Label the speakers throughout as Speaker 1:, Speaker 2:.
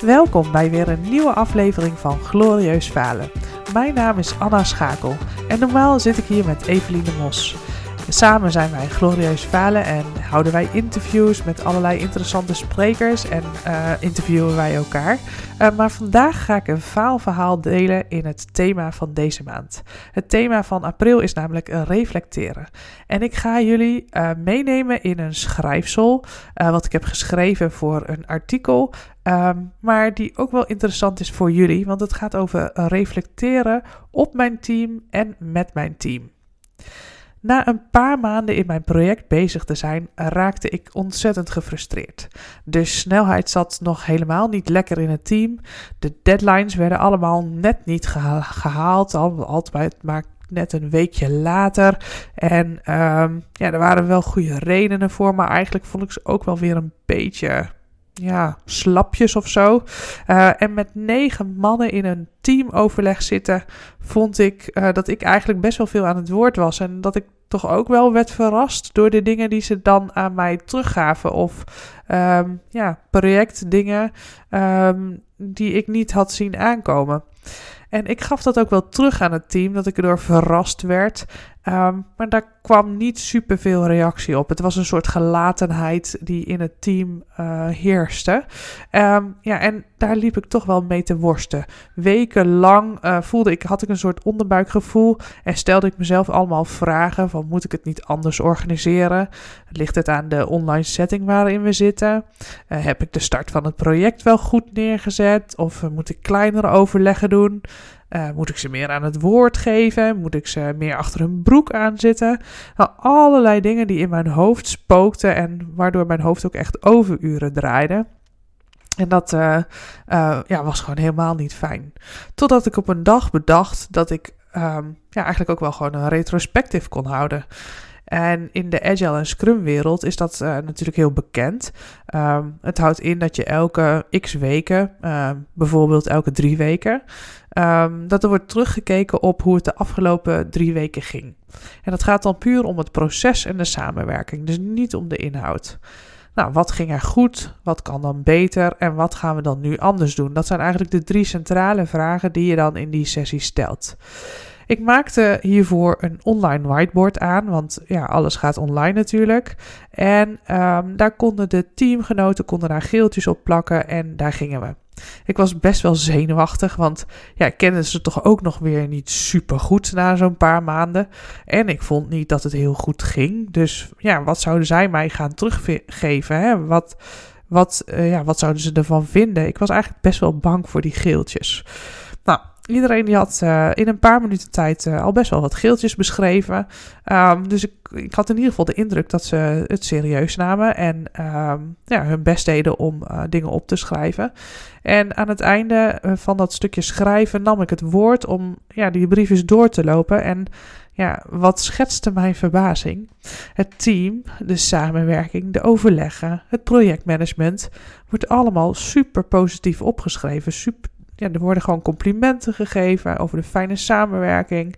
Speaker 1: Welkom bij weer een nieuwe aflevering van Glorieus Falen. Mijn naam is Anna Schakel en normaal zit ik hier met Eveline Mos. Samen zijn wij Glorieus Falen en houden wij interviews met allerlei interessante sprekers en uh, interviewen wij elkaar. Uh, maar vandaag ga ik een faalverhaal delen in het thema van deze maand. Het thema van april is namelijk reflecteren. En ik ga jullie uh, meenemen in een schrijfsel, wat ik heb geschreven voor een artikel Um, maar die ook wel interessant is voor jullie, want het gaat over reflecteren op mijn team en met mijn team. Na een paar maanden in mijn project bezig te zijn, raakte ik ontzettend gefrustreerd. De snelheid zat nog helemaal niet lekker in het team. De deadlines werden allemaal net niet gehaald, altijd maar net een weekje later. En um, ja, er waren wel goede redenen voor, maar eigenlijk vond ik ze ook wel weer een beetje ja, slapjes of zo. Uh, en met negen mannen in een teamoverleg zitten, vond ik uh, dat ik eigenlijk best wel veel aan het woord was. En dat ik toch ook wel werd verrast door de dingen die ze dan aan mij teruggaven. Of um, ja, projectdingen um, die ik niet had zien aankomen. En ik gaf dat ook wel terug aan het team, dat ik erdoor verrast werd. Um, maar daar kwam niet superveel reactie op. Het was een soort gelatenheid die in het team uh, heerste. Um, ja, en daar liep ik toch wel mee te worsten. Wekenlang uh, voelde ik, had ik een soort onderbuikgevoel en stelde ik mezelf allemaal vragen van moet ik het niet anders organiseren? Ligt het aan de online setting waarin we zitten? Uh, heb ik de start van het project wel goed neergezet? Of moet ik kleinere overleggen doen? Uh, moet ik ze meer aan het woord geven? Moet ik ze meer achter hun broek aanzitten? Nou, allerlei dingen die in mijn hoofd spookten en waardoor mijn hoofd ook echt overuren draaide. En dat uh, uh, ja, was gewoon helemaal niet fijn. Totdat ik op een dag bedacht dat ik um, ja, eigenlijk ook wel gewoon een retrospectief kon houden. En in de Agile en Scrum wereld is dat uh, natuurlijk heel bekend. Um, het houdt in dat je elke x weken, uh, bijvoorbeeld elke drie weken, um, dat er wordt teruggekeken op hoe het de afgelopen drie weken ging. En dat gaat dan puur om het proces en de samenwerking, dus niet om de inhoud. Nou, wat ging er goed? Wat kan dan beter? En wat gaan we dan nu anders doen? Dat zijn eigenlijk de drie centrale vragen die je dan in die sessie stelt. Ik maakte hiervoor een online whiteboard aan, want ja, alles gaat online natuurlijk. En um, daar konden de teamgenoten konden daar geeltjes op plakken en daar gingen we. Ik was best wel zenuwachtig, want ja, ik kende ze toch ook nog weer niet super goed na zo'n paar maanden. En ik vond niet dat het heel goed ging. Dus ja, wat zouden zij mij gaan teruggeven? Hè? Wat, wat, uh, ja, wat zouden ze ervan vinden? Ik was eigenlijk best wel bang voor die geeltjes. Iedereen die had uh, in een paar minuten tijd uh, al best wel wat geeltjes beschreven. Um, dus ik, ik, had in ieder geval de indruk dat ze het serieus namen en um, ja, hun best deden om uh, dingen op te schrijven. En aan het einde van dat stukje schrijven nam ik het woord om ja, die briefjes door te lopen. En ja, wat schetste mijn verbazing? Het team, de samenwerking, de overleggen, het projectmanagement wordt allemaal super positief opgeschreven. Super ja, er worden gewoon complimenten gegeven over de fijne samenwerking.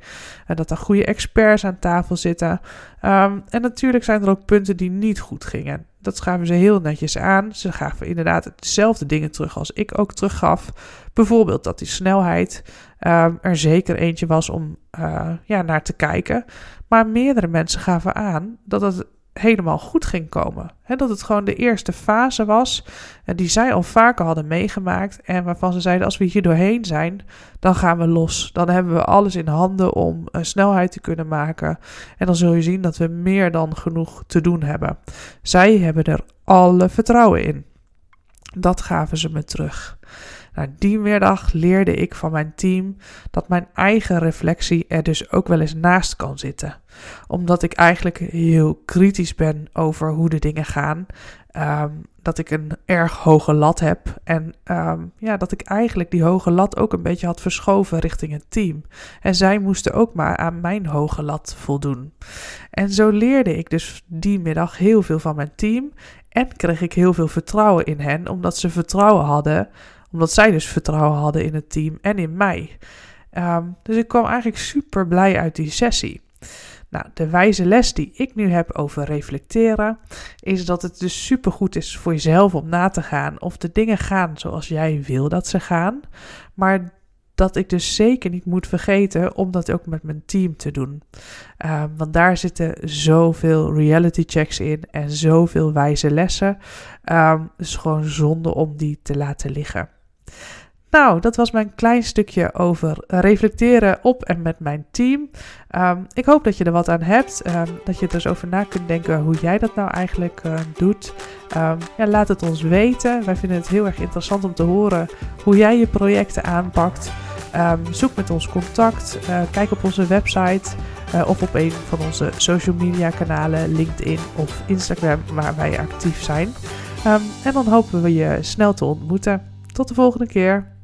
Speaker 1: En dat er goede experts aan tafel zitten. Um, en natuurlijk zijn er ook punten die niet goed gingen. Dat gaven ze heel netjes aan. Ze gaven inderdaad dezelfde dingen terug als ik ook teruggaf. Bijvoorbeeld dat die snelheid um, er zeker eentje was om uh, ja, naar te kijken. Maar meerdere mensen gaven aan dat het helemaal goed ging komen. He, dat het gewoon de eerste fase was die zij al vaker hadden meegemaakt en waarvan ze zeiden als we hier doorheen zijn, dan gaan we los. Dan hebben we alles in handen om een snelheid te kunnen maken en dan zul je zien dat we meer dan genoeg te doen hebben. Zij hebben er alle vertrouwen in. Dat gaven ze me terug. Nou, die middag leerde ik van mijn team dat mijn eigen reflectie er dus ook wel eens naast kan zitten. Omdat ik eigenlijk heel kritisch ben over hoe de dingen gaan. Um, dat ik een erg hoge lat heb. En um, ja, dat ik eigenlijk die hoge lat ook een beetje had verschoven richting het team. En zij moesten ook maar aan mijn hoge lat voldoen. En zo leerde ik dus die middag heel veel van mijn team. En kreeg ik heel veel vertrouwen in hen, omdat ze vertrouwen hadden omdat zij dus vertrouwen hadden in het team en in mij. Um, dus ik kwam eigenlijk super blij uit die sessie. Nou, de wijze les die ik nu heb over reflecteren, is dat het dus supergoed is voor jezelf om na te gaan of de dingen gaan zoals jij wil dat ze gaan. Maar dat ik dus zeker niet moet vergeten om dat ook met mijn team te doen. Uh, want daar zitten zoveel reality checks in en zoveel wijze lessen. Um, dus gewoon zonde om die te laten liggen. Nou, dat was mijn klein stukje over reflecteren op en met mijn team. Um, ik hoop dat je er wat aan hebt. Um, dat je er eens over na kunt denken hoe jij dat nou eigenlijk uh, doet. Ja, laat het ons weten. Wij vinden het heel erg interessant om te horen hoe jij je projecten aanpakt. zoek met ons contact. Uh, kijk op onze website. Uh, of op een van onze social media kanalen, LinkedIn of Instagram, waar wij actief zijn. en dan hopen we je snel te ontmoeten. Tot de volgende keer.